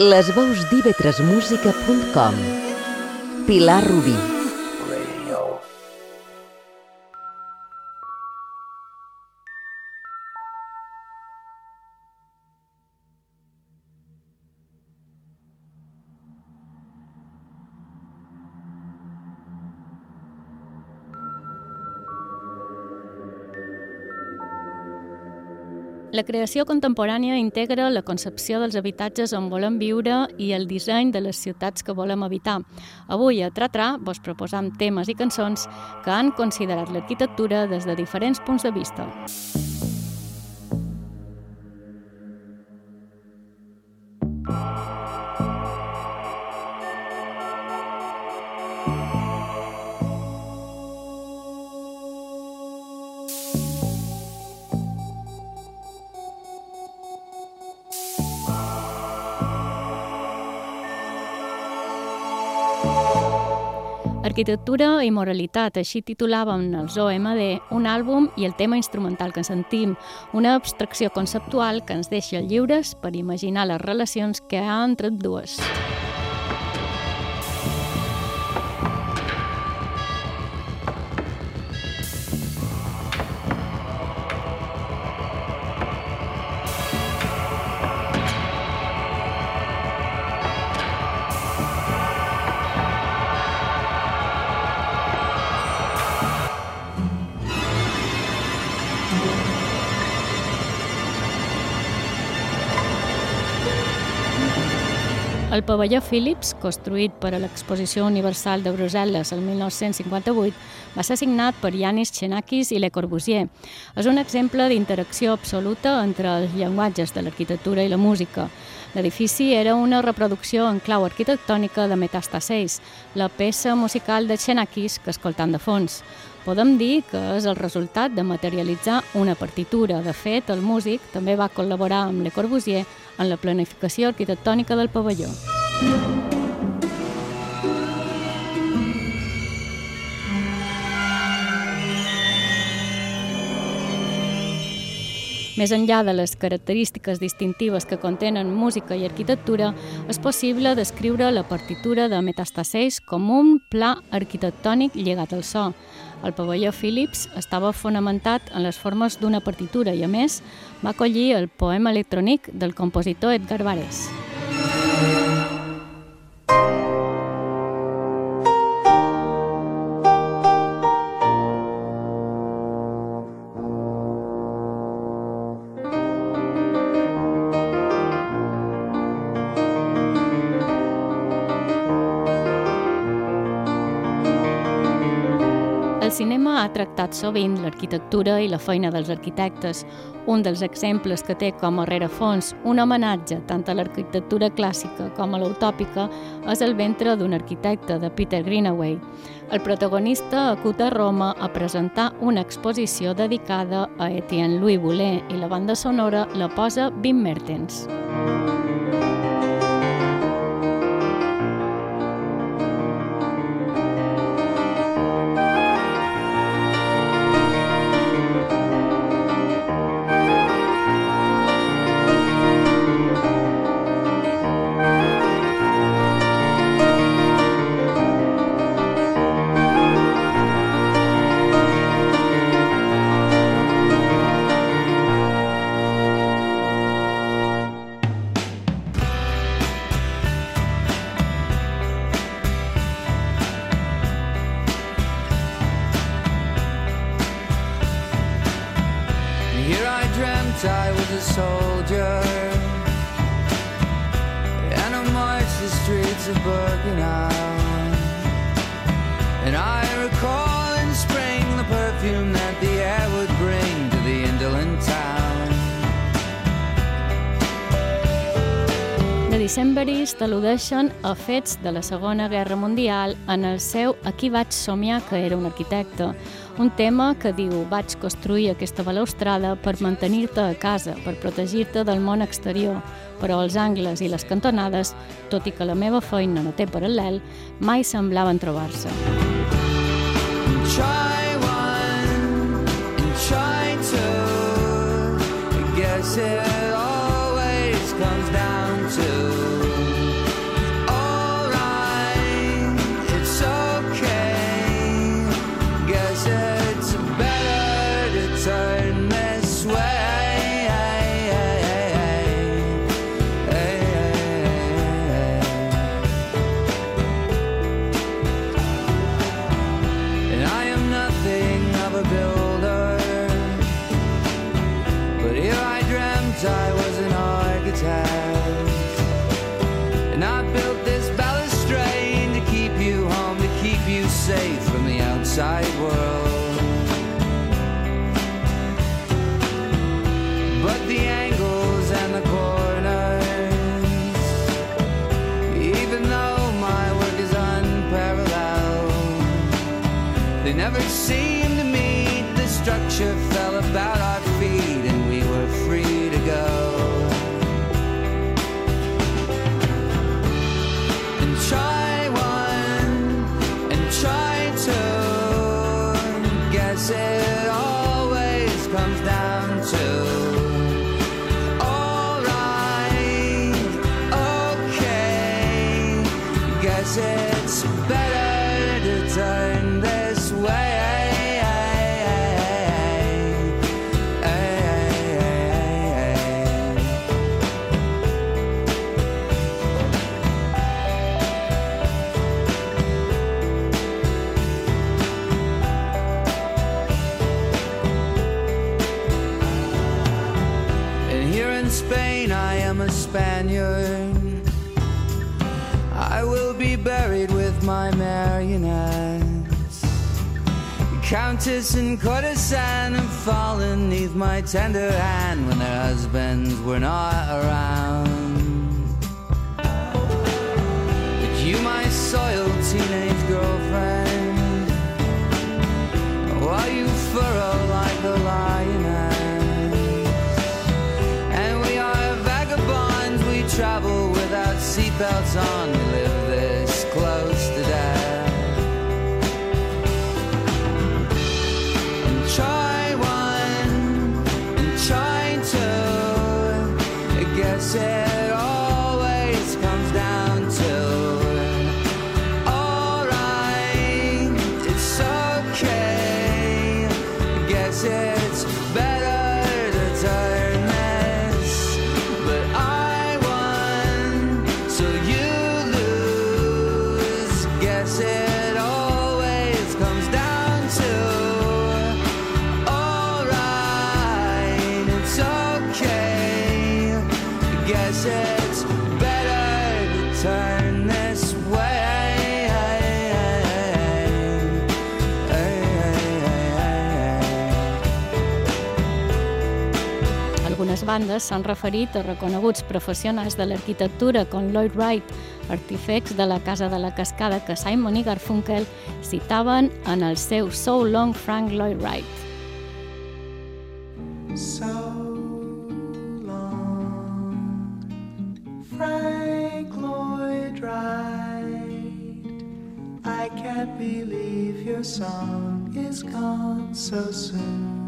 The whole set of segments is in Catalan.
Les veus d'ivetresmusica.com Pilar Rubí La creació contemporània integra la concepció dels habitatges on volem viure i el disseny de les ciutats que volem habitar. Avui a Tratra vos proposam temes i cançons que han considerat l'arquitectura des de diferents punts de vista. Arquitectura i moralitat, així titulàvem els OMD, un àlbum i el tema instrumental que sentim, una abstracció conceptual que ens deixa lliures per imaginar les relacions que hi ha entre dues. El pavelló Philips, construït per a l'Exposició Universal de Brussel·les el 1958, va ser signat per Yanis Xenakis i Le Corbusier. És un exemple d'interacció absoluta entre els llenguatges de l'arquitectura i la música. L'edifici era una reproducció en clau arquitectònica de Metastasis, la peça musical de Xenakis que escoltant de fons. Podem dir que és el resultat de materialitzar una partitura. De fet, el músic també va col·laborar amb Le Corbusier en la planificació arquitectònica del pavelló. Més enllà de les característiques distintives que contenen música i arquitectura, és possible descriure la partitura de Metastasis com un pla arquitectònic lligat al so. El pavelló Philips estava fonamentat en les formes d'una partitura i, a més, va acollir el poema electrònic del compositor Edgar Varés. El cinema ha tractat sovint l'arquitectura i la feina dels arquitectes. Un dels exemples que té com a rerefons un homenatge tant a l'arquitectura clàssica com a l'utòpica és el ventre d'un arquitecte de Peter Greenaway. El protagonista acut a Roma a presentar una exposició dedicada a Etienne Louis Boulet i la banda sonora la posa Wim Mertens. Here And I recall in spring the perfume that the air would bring to the indolent town. The Decemberis al·ludeixen a fets de la Segona Guerra Mundial. En el seu Aquí vaig somiar que era un arquitecte, un tema que diu vaig construir aquesta balaustrada per mantenir-te a casa, per protegir-te del món exterior, però els angles i les cantonades, tot i que la meva feina no té paral·lel, mai semblaven trobar-se. said never seemed to meet. The structure fell about our feet, Countess and courtesan have fallen neath my tender hand when their husbands were not around. But you, my soiled teenage girlfriend, while you furrow like a lioness. And we are vagabonds, we travel without seatbelts on. Bandes s'han referit a reconeguts professionals de l'arquitectura com Lloyd Wright, artífecs de la Casa de la Cascada que Simon i Garfunkel citaven en el seu So Long Frank Lloyd Wright. So long, Frank Lloyd Wright. I can't believe your song is gone so soon.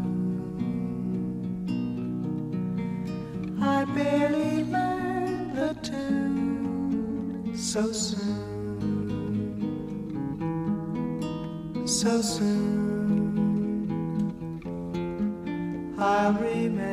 Learned the tune so soon. So soon. I'll remember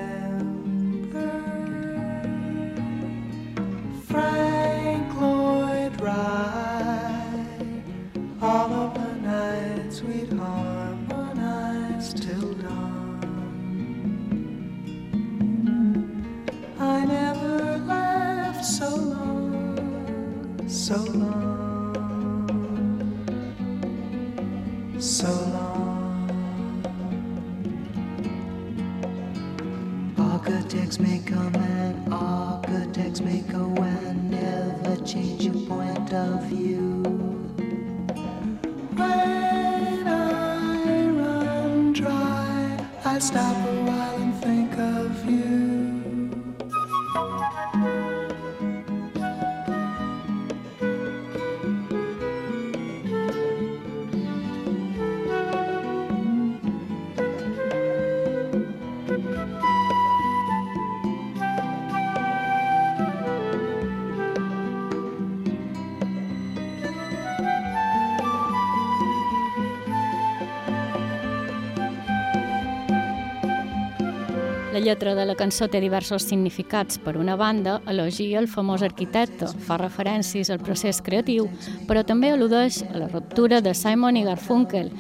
La lletra de la cançó té diversos significats. Per una banda, elogia el famós arquitecte, fa referències al procés creatiu, però també al·ludeix a la ruptura de Simon i Garfunkel.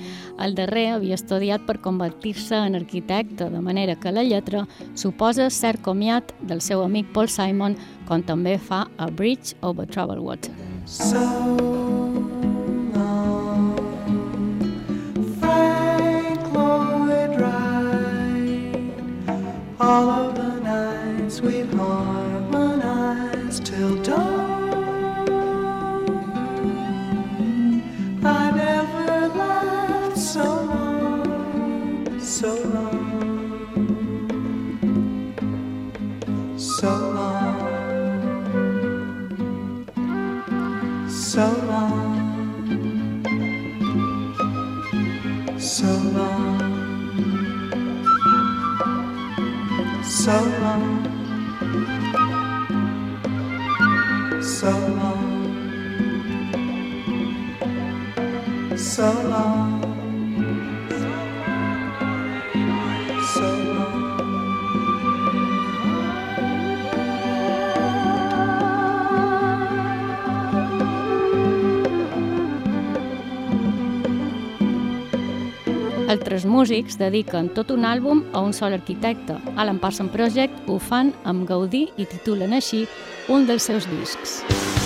El darrer havia estudiat per convertir-se en arquitecte, de manera que la lletra suposa cert comiat del seu amic Paul Simon, com també fa a Bridge over Troubled Water. So All of so long, so long, so long, Altres músics dediquen tot un àlbum a un sol arquitecte. Alan Parsons Project ho fan amb Gaudí i titulen així un dels seus discs. Sentim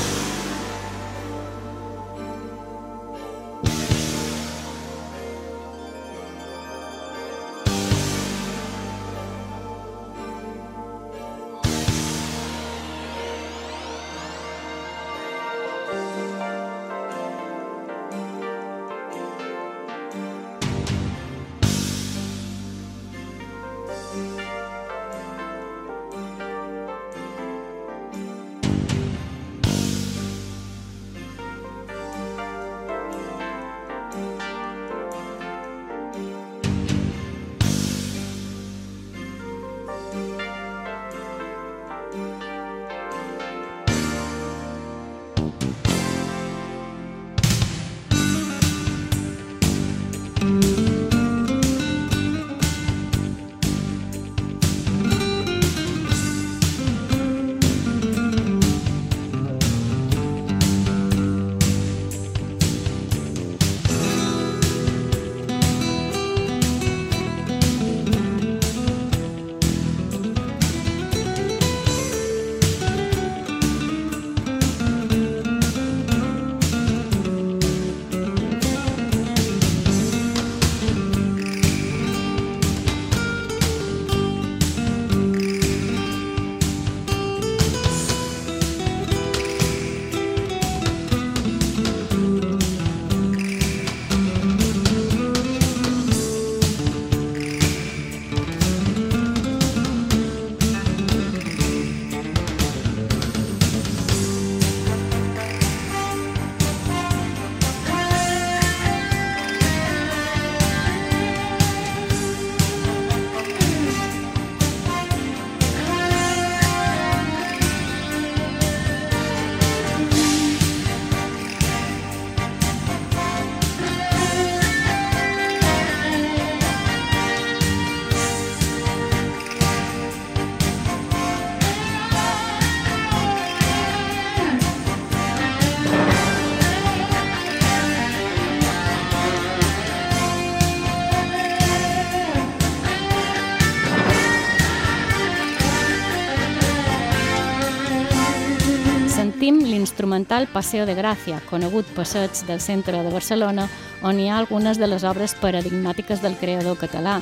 l'instrumental Paseo de Gràcia, conegut passeig del centre de Barcelona, on hi ha algunes de les obres paradigmàtiques del creador català.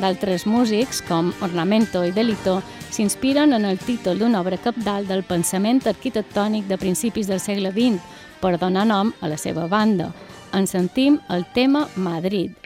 D'altres músics, com Ornamento i Delito, s'inspiren en el títol d'una obra capdalt del pensament arquitectònic de principis del segle XX per donar nom a la seva banda. En sentim el tema Madrid.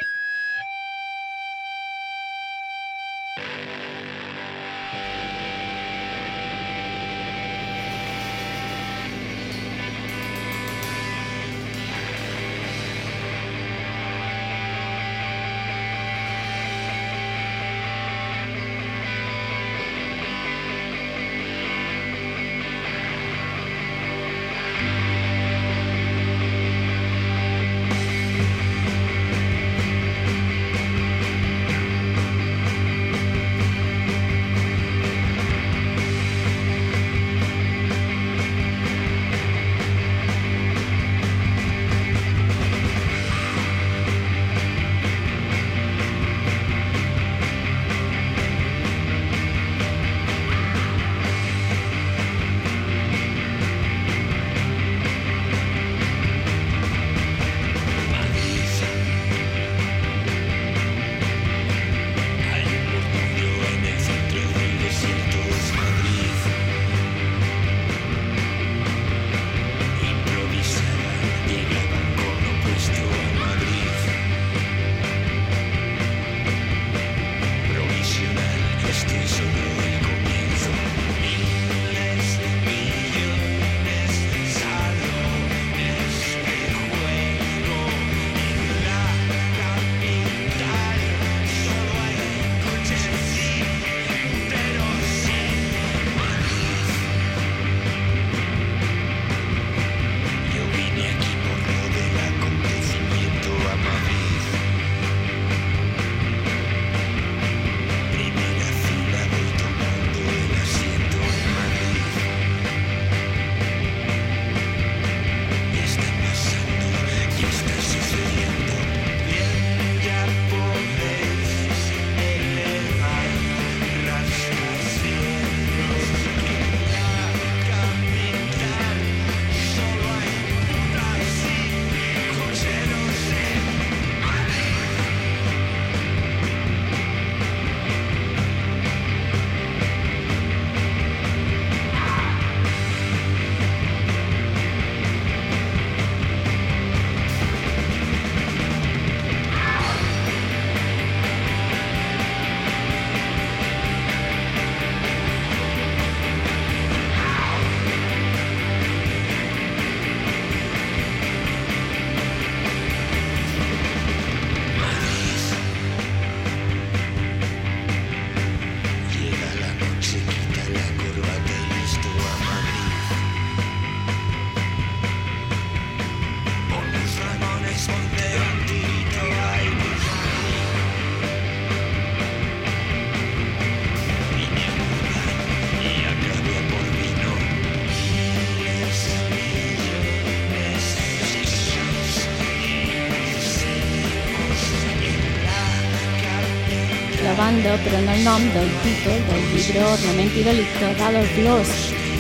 El nom del títol del llibre Ornament i delicte d'Adolf Loos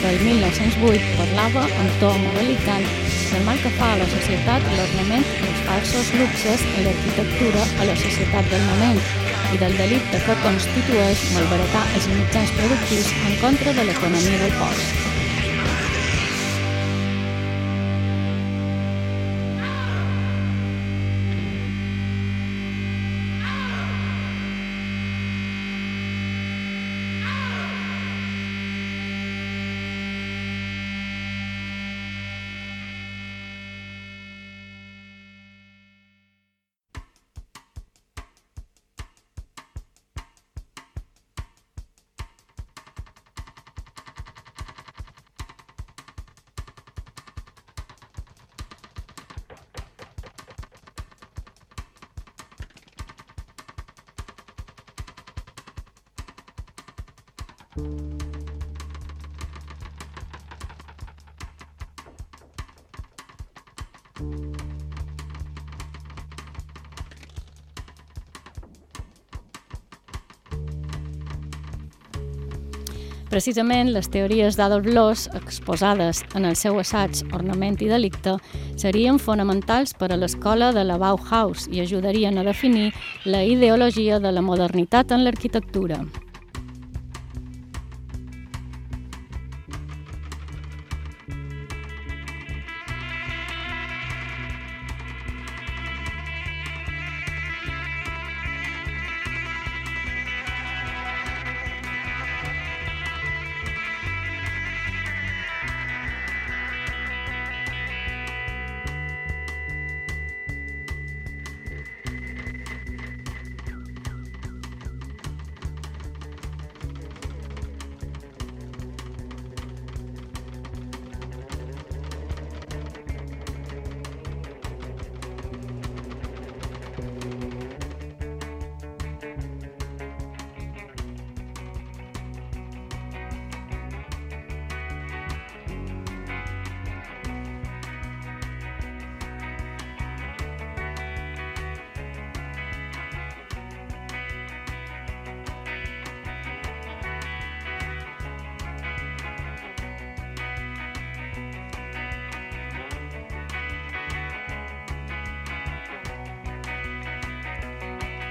del 1908 parlava en to moralitant del mal que fa a la societat l'ornament i els falsos luxes a l'arquitectura a la societat del moment i del delicte que constitueix malbaratar els mitjans productius en contra de l'economia del poble. Precisament, les teories d'Adolf Loos, exposades en el seu assaig Ornament i delicte, serien fonamentals per a l'escola de la Bauhaus i ajudarien a definir la ideologia de la modernitat en l'arquitectura.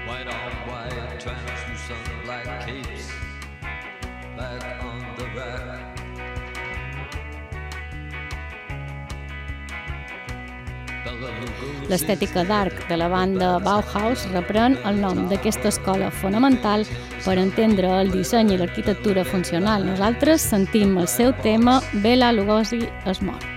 White on white, translucent black capes back on the rack. L'estètica d'arc de la banda Bauhaus reprèn el nom d'aquesta escola fonamental per entendre el disseny i l'arquitectura funcional. Nosaltres sentim el seu tema Bela Lugosi es mort.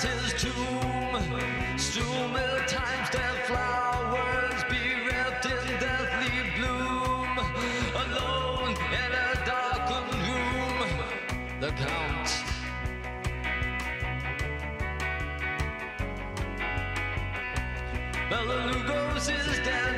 Past his tomb. Still many times their flowers bereft in deathly bloom. Alone in a darkened room, the count. Bela Lugos is dead.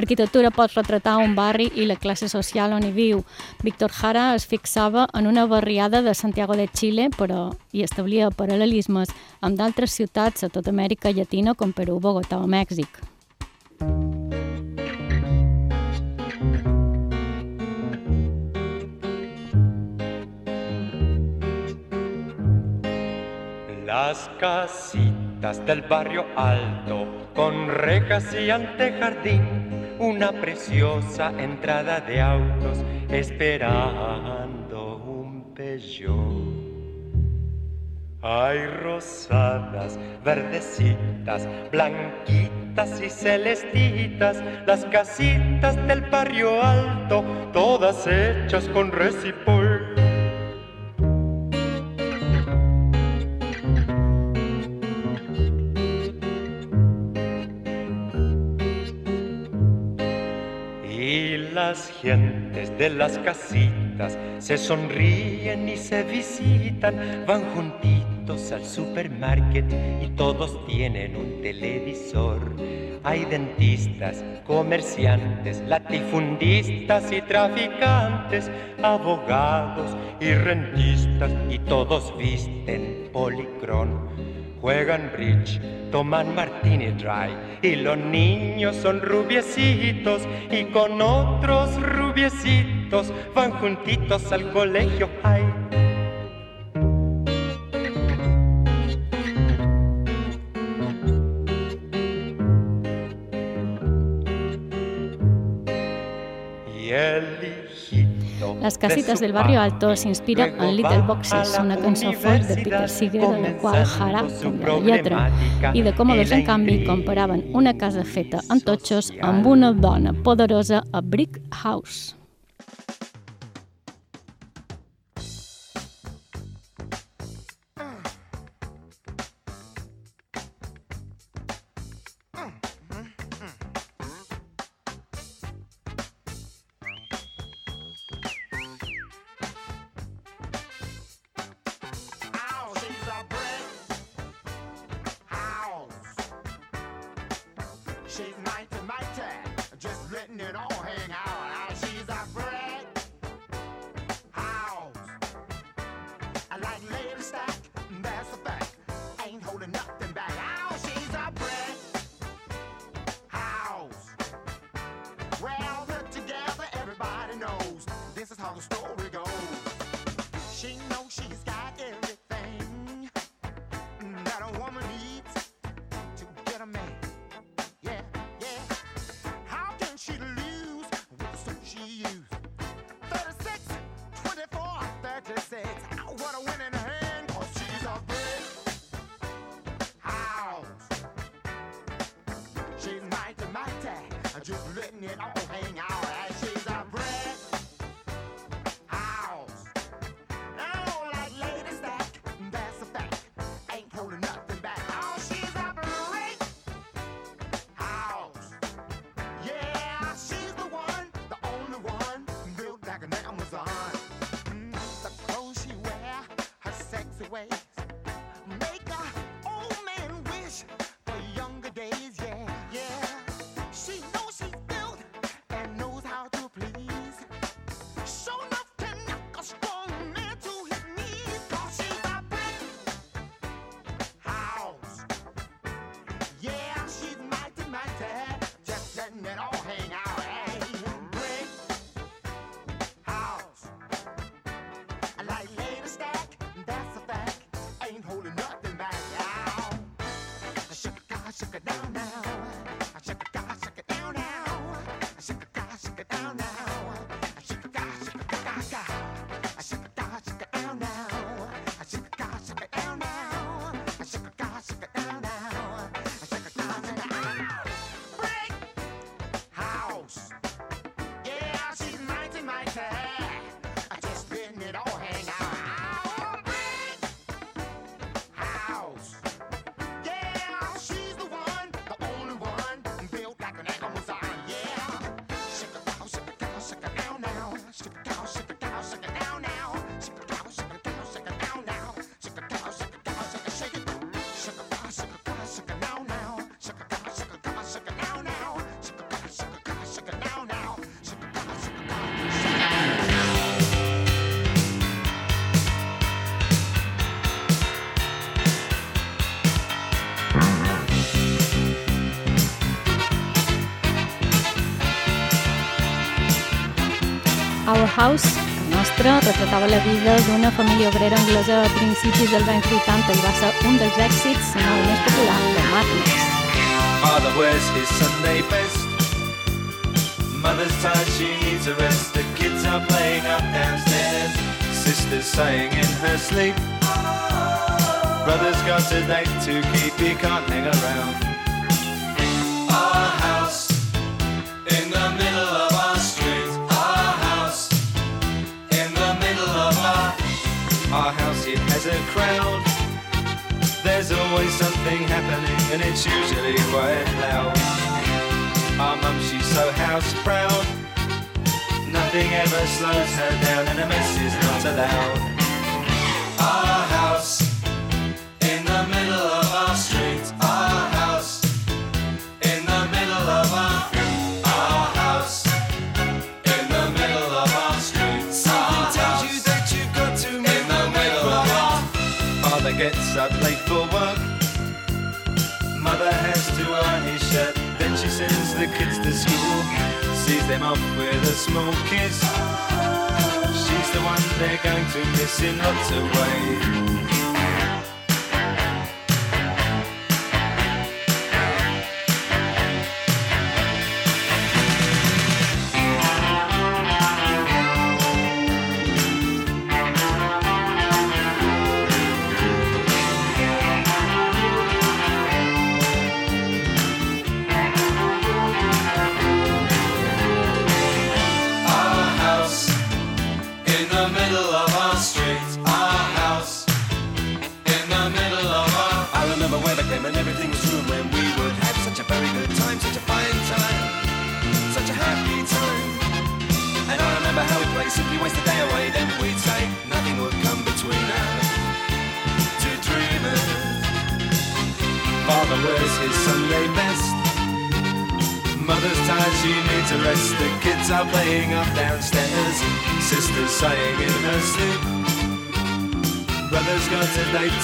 L'arquitectura pot retratar un barri i la classe social on hi viu. Víctor Jara es fixava en una barriada de Santiago de Chile, però hi establia paral·lelismes amb d'altres ciutats a tota Amèrica Llatina com Perú, Bogotà o Mèxic. Las casitas del barrio alto, con rejas y antejardín, una preciosa entrada de autos esperando un Peugeot. Hay rosadas, verdecitas, blanquitas y celestitas, las casitas del barrio alto, todas hechas con resipol. Las gentes de las casitas se sonríen y se visitan, van juntitos al supermarket y todos tienen un televisor. Hay dentistas, comerciantes, latifundistas y traficantes, abogados y rentistas y todos visten policrón. Juegan bridge, toman martini dry y los niños son rubiecitos y con otros rubiecitos van juntitos al colegio high. Las casitas del barrio alto s'inspira luego en Little Boxes, una cançó folk de Peter Seeger de la qual canvia la lletra, problemàtica i de i la en canvi, comparaven una casa feta en totxos amb una dona poderosa a Brick House. House, que nostra, retratava la vida d'una família obrera anglesa a principis dels anys 80 i va ser un dels èxits, si no el més popular, de Madness. Father wears his Sunday best. Mother's tired, she needs a rest. The kids are playing up downstairs. Sister's sighing in her sleep. Brother's got a date to keep, he can't hang around. Has a crowd. There's always something happening, and it's usually quite loud. Our mum, she's so house proud. Nothing ever slows her down, and a mess is not allowed. Gets up late for work. Mother has to iron his shirt. Then she sends the kids to school. Sees them off with a small kiss. She's the one they're going to miss in lots of ways.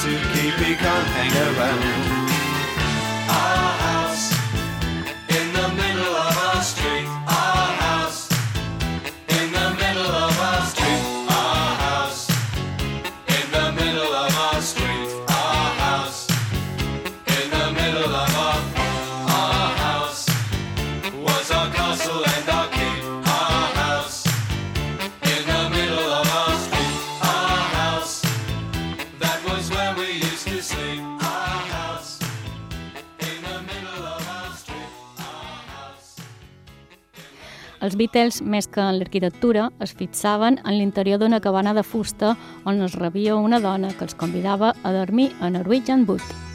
To keep, he can't hang around. Beatles, més que en l'arquitectura, es fixaven en l'interior d'una cabana de fusta on es rebia una dona que els convidava a dormir a Norwegian Wood.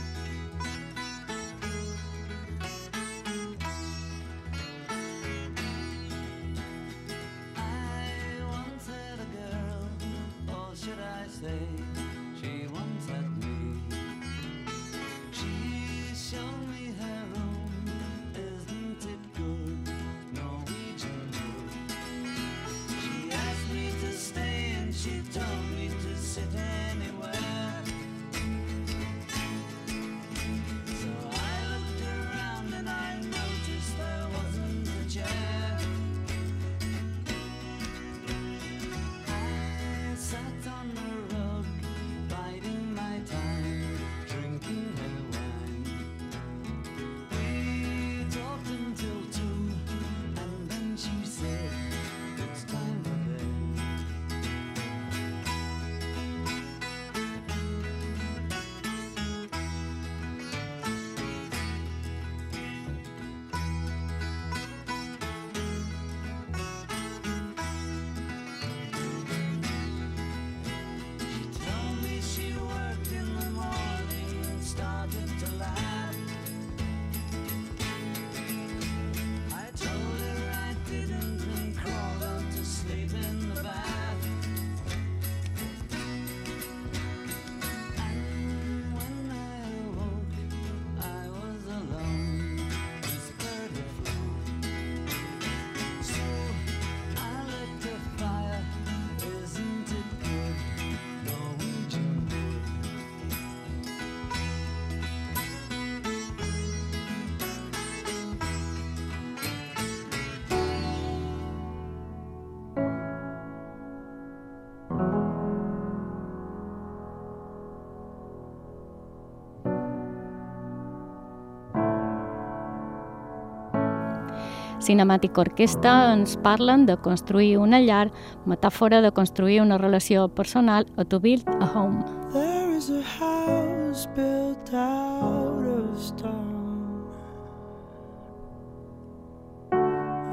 Cinematic Orquestra ens parlen de construir una llar, metàfora de construir una relació personal o to build a home. There is a house built out of stone.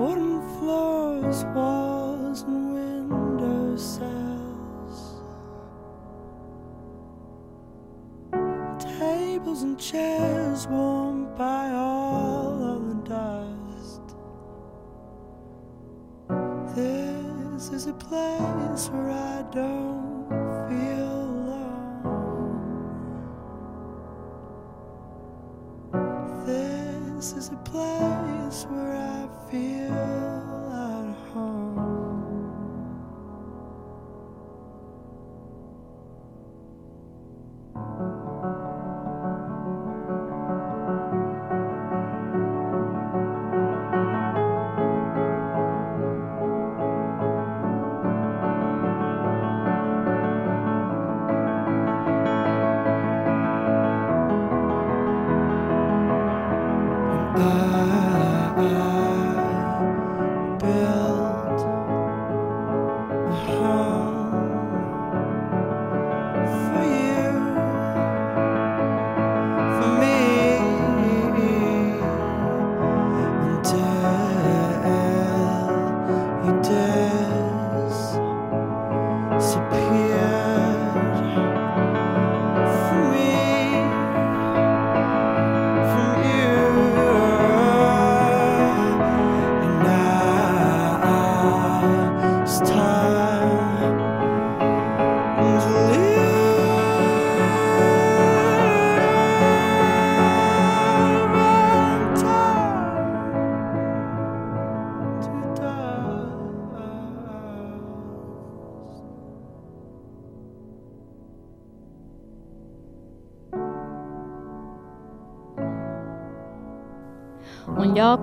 Wooden floors, walls, and window sills. Tables and chairs warmed by all This is a place where I don't feel alone. This is a place where I feel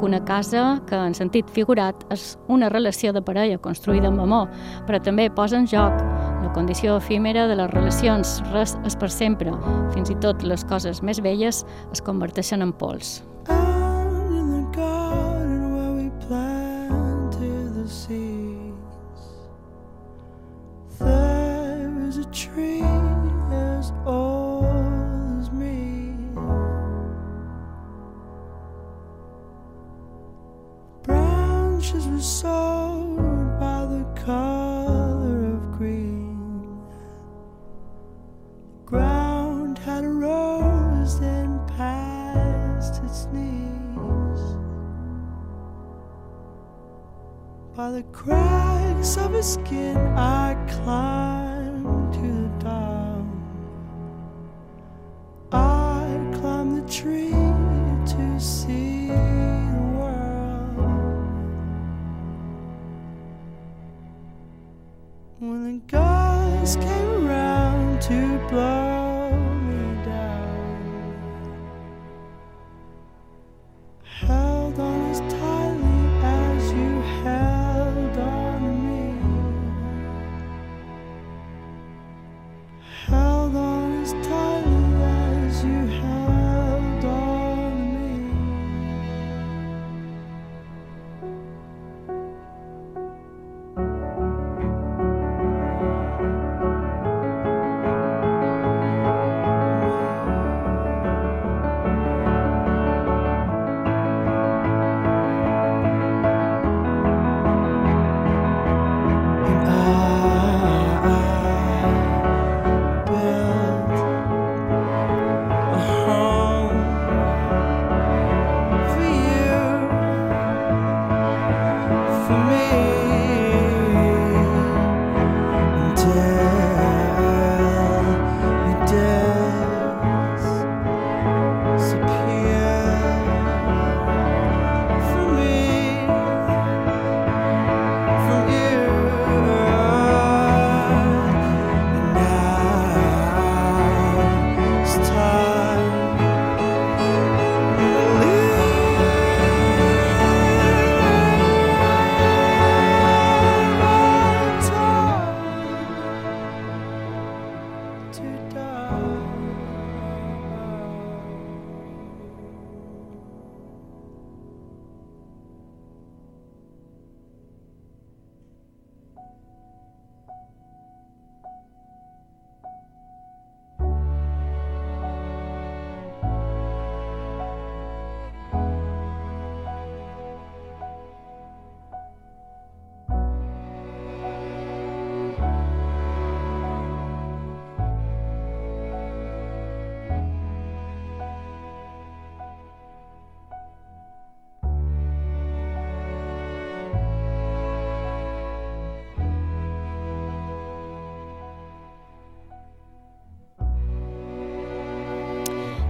una casa, que en sentit figurat és una relació de parella construïda amb amor, però també posa en joc la condició efímera de les relacions. Res és per sempre. Fins i tot les coses més velles es converteixen en pols. By the cracks of his skin, I climbed to the top. I climbed the tree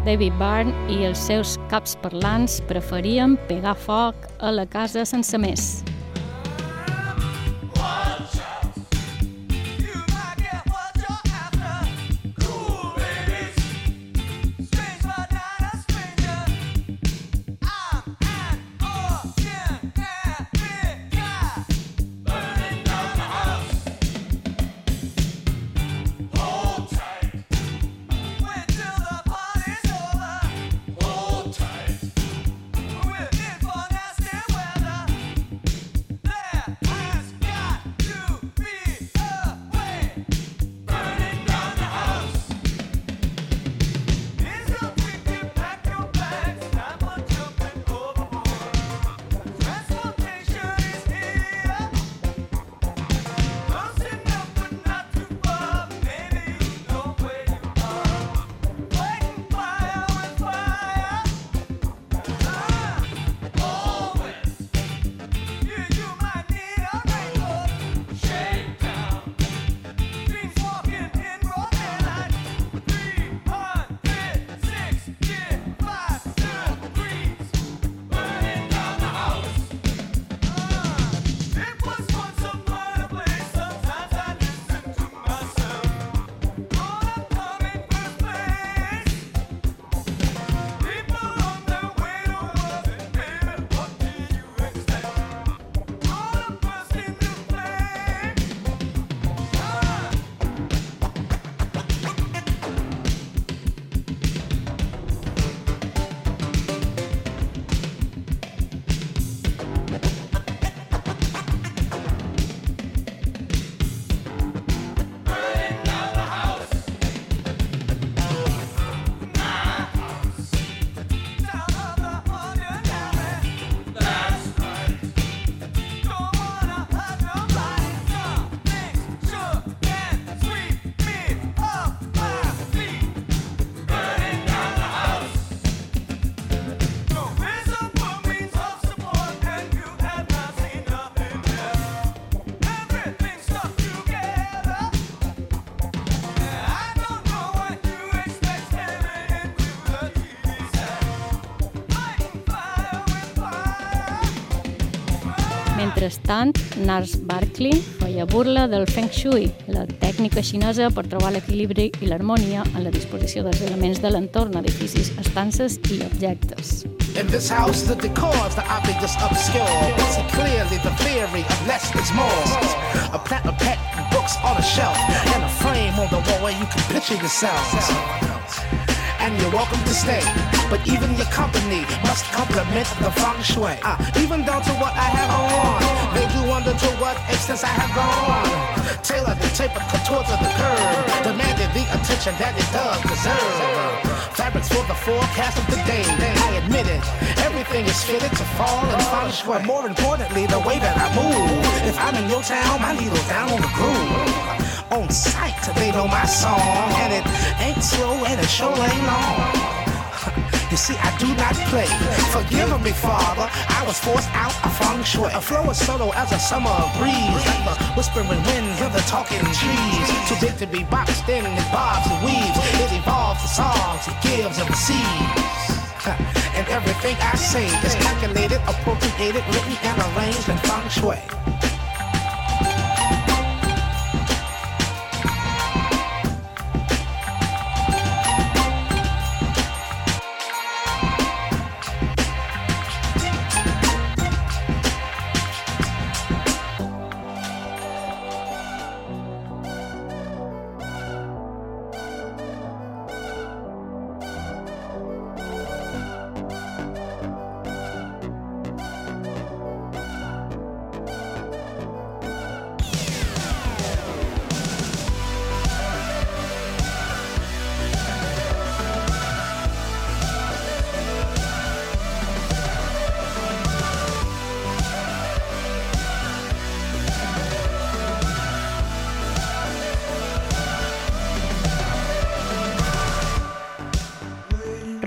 David Byrne i els seus caps parlants preferien pegar foc a la casa sense més. Mentrestant, Nars Barkley feia burla del Feng Shui, la tècnica xinesa per trobar l'equilibri i l'harmonia en la disposició dels elements de l'entorn, edificis, estances i objectes. In this house, the decor is the obvious obscure. We see clearly the theory of less is more. A plant of pet books on a shelf and a frame on the wall where you can picture yourselves. And you're welcome to stay, but even your company must complement the feng shui. Uh, even down to what I have on, they do wonder to what extent I have gone. Tailor the taper to the curve, demanding the attention that it does deserve. Fabrics for the forecast of the day. I admit it, everything is fitted to fall in feng shui. More importantly, the way that I move. If I'm in your town, my needle's down on the groove. On sight, they know my song, and it ain't slow and it sure ain't long. You see, I do not play. Forgive me, Father. I was forced out of feng shui. A flow as subtle as a summer breeze, like the whispering winds of the talking trees. Too big to be boxed in, it bobs and weaves. It evolves the songs it gives and receives. And everything I say is calculated, appropriated, written, and arranged in feng shui.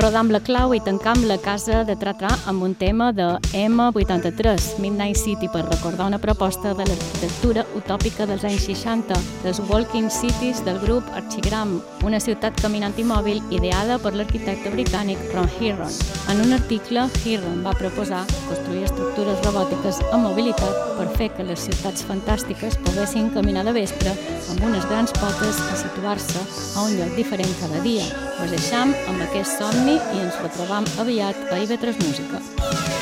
Rodam la clau i tancam la casa de Tratra amb un tema de M83, Midnight City, per recordar una proposta de l'arquitectura utòpica dels anys 60, dels Walking Cities del grup Archigram, una ciutat caminant i mòbil ideada per l'arquitecte britànic Ron Hirron. En un article, Hirron va proposar construir estructures robòtiques amb mobilitat per fer que les ciutats fantàstiques poguessin caminar de vespre amb unes grans potes i situar-se a un lloc diferent cada dia. Us deixam amb aquest somni i ens retrobam aviat a IB3 Música.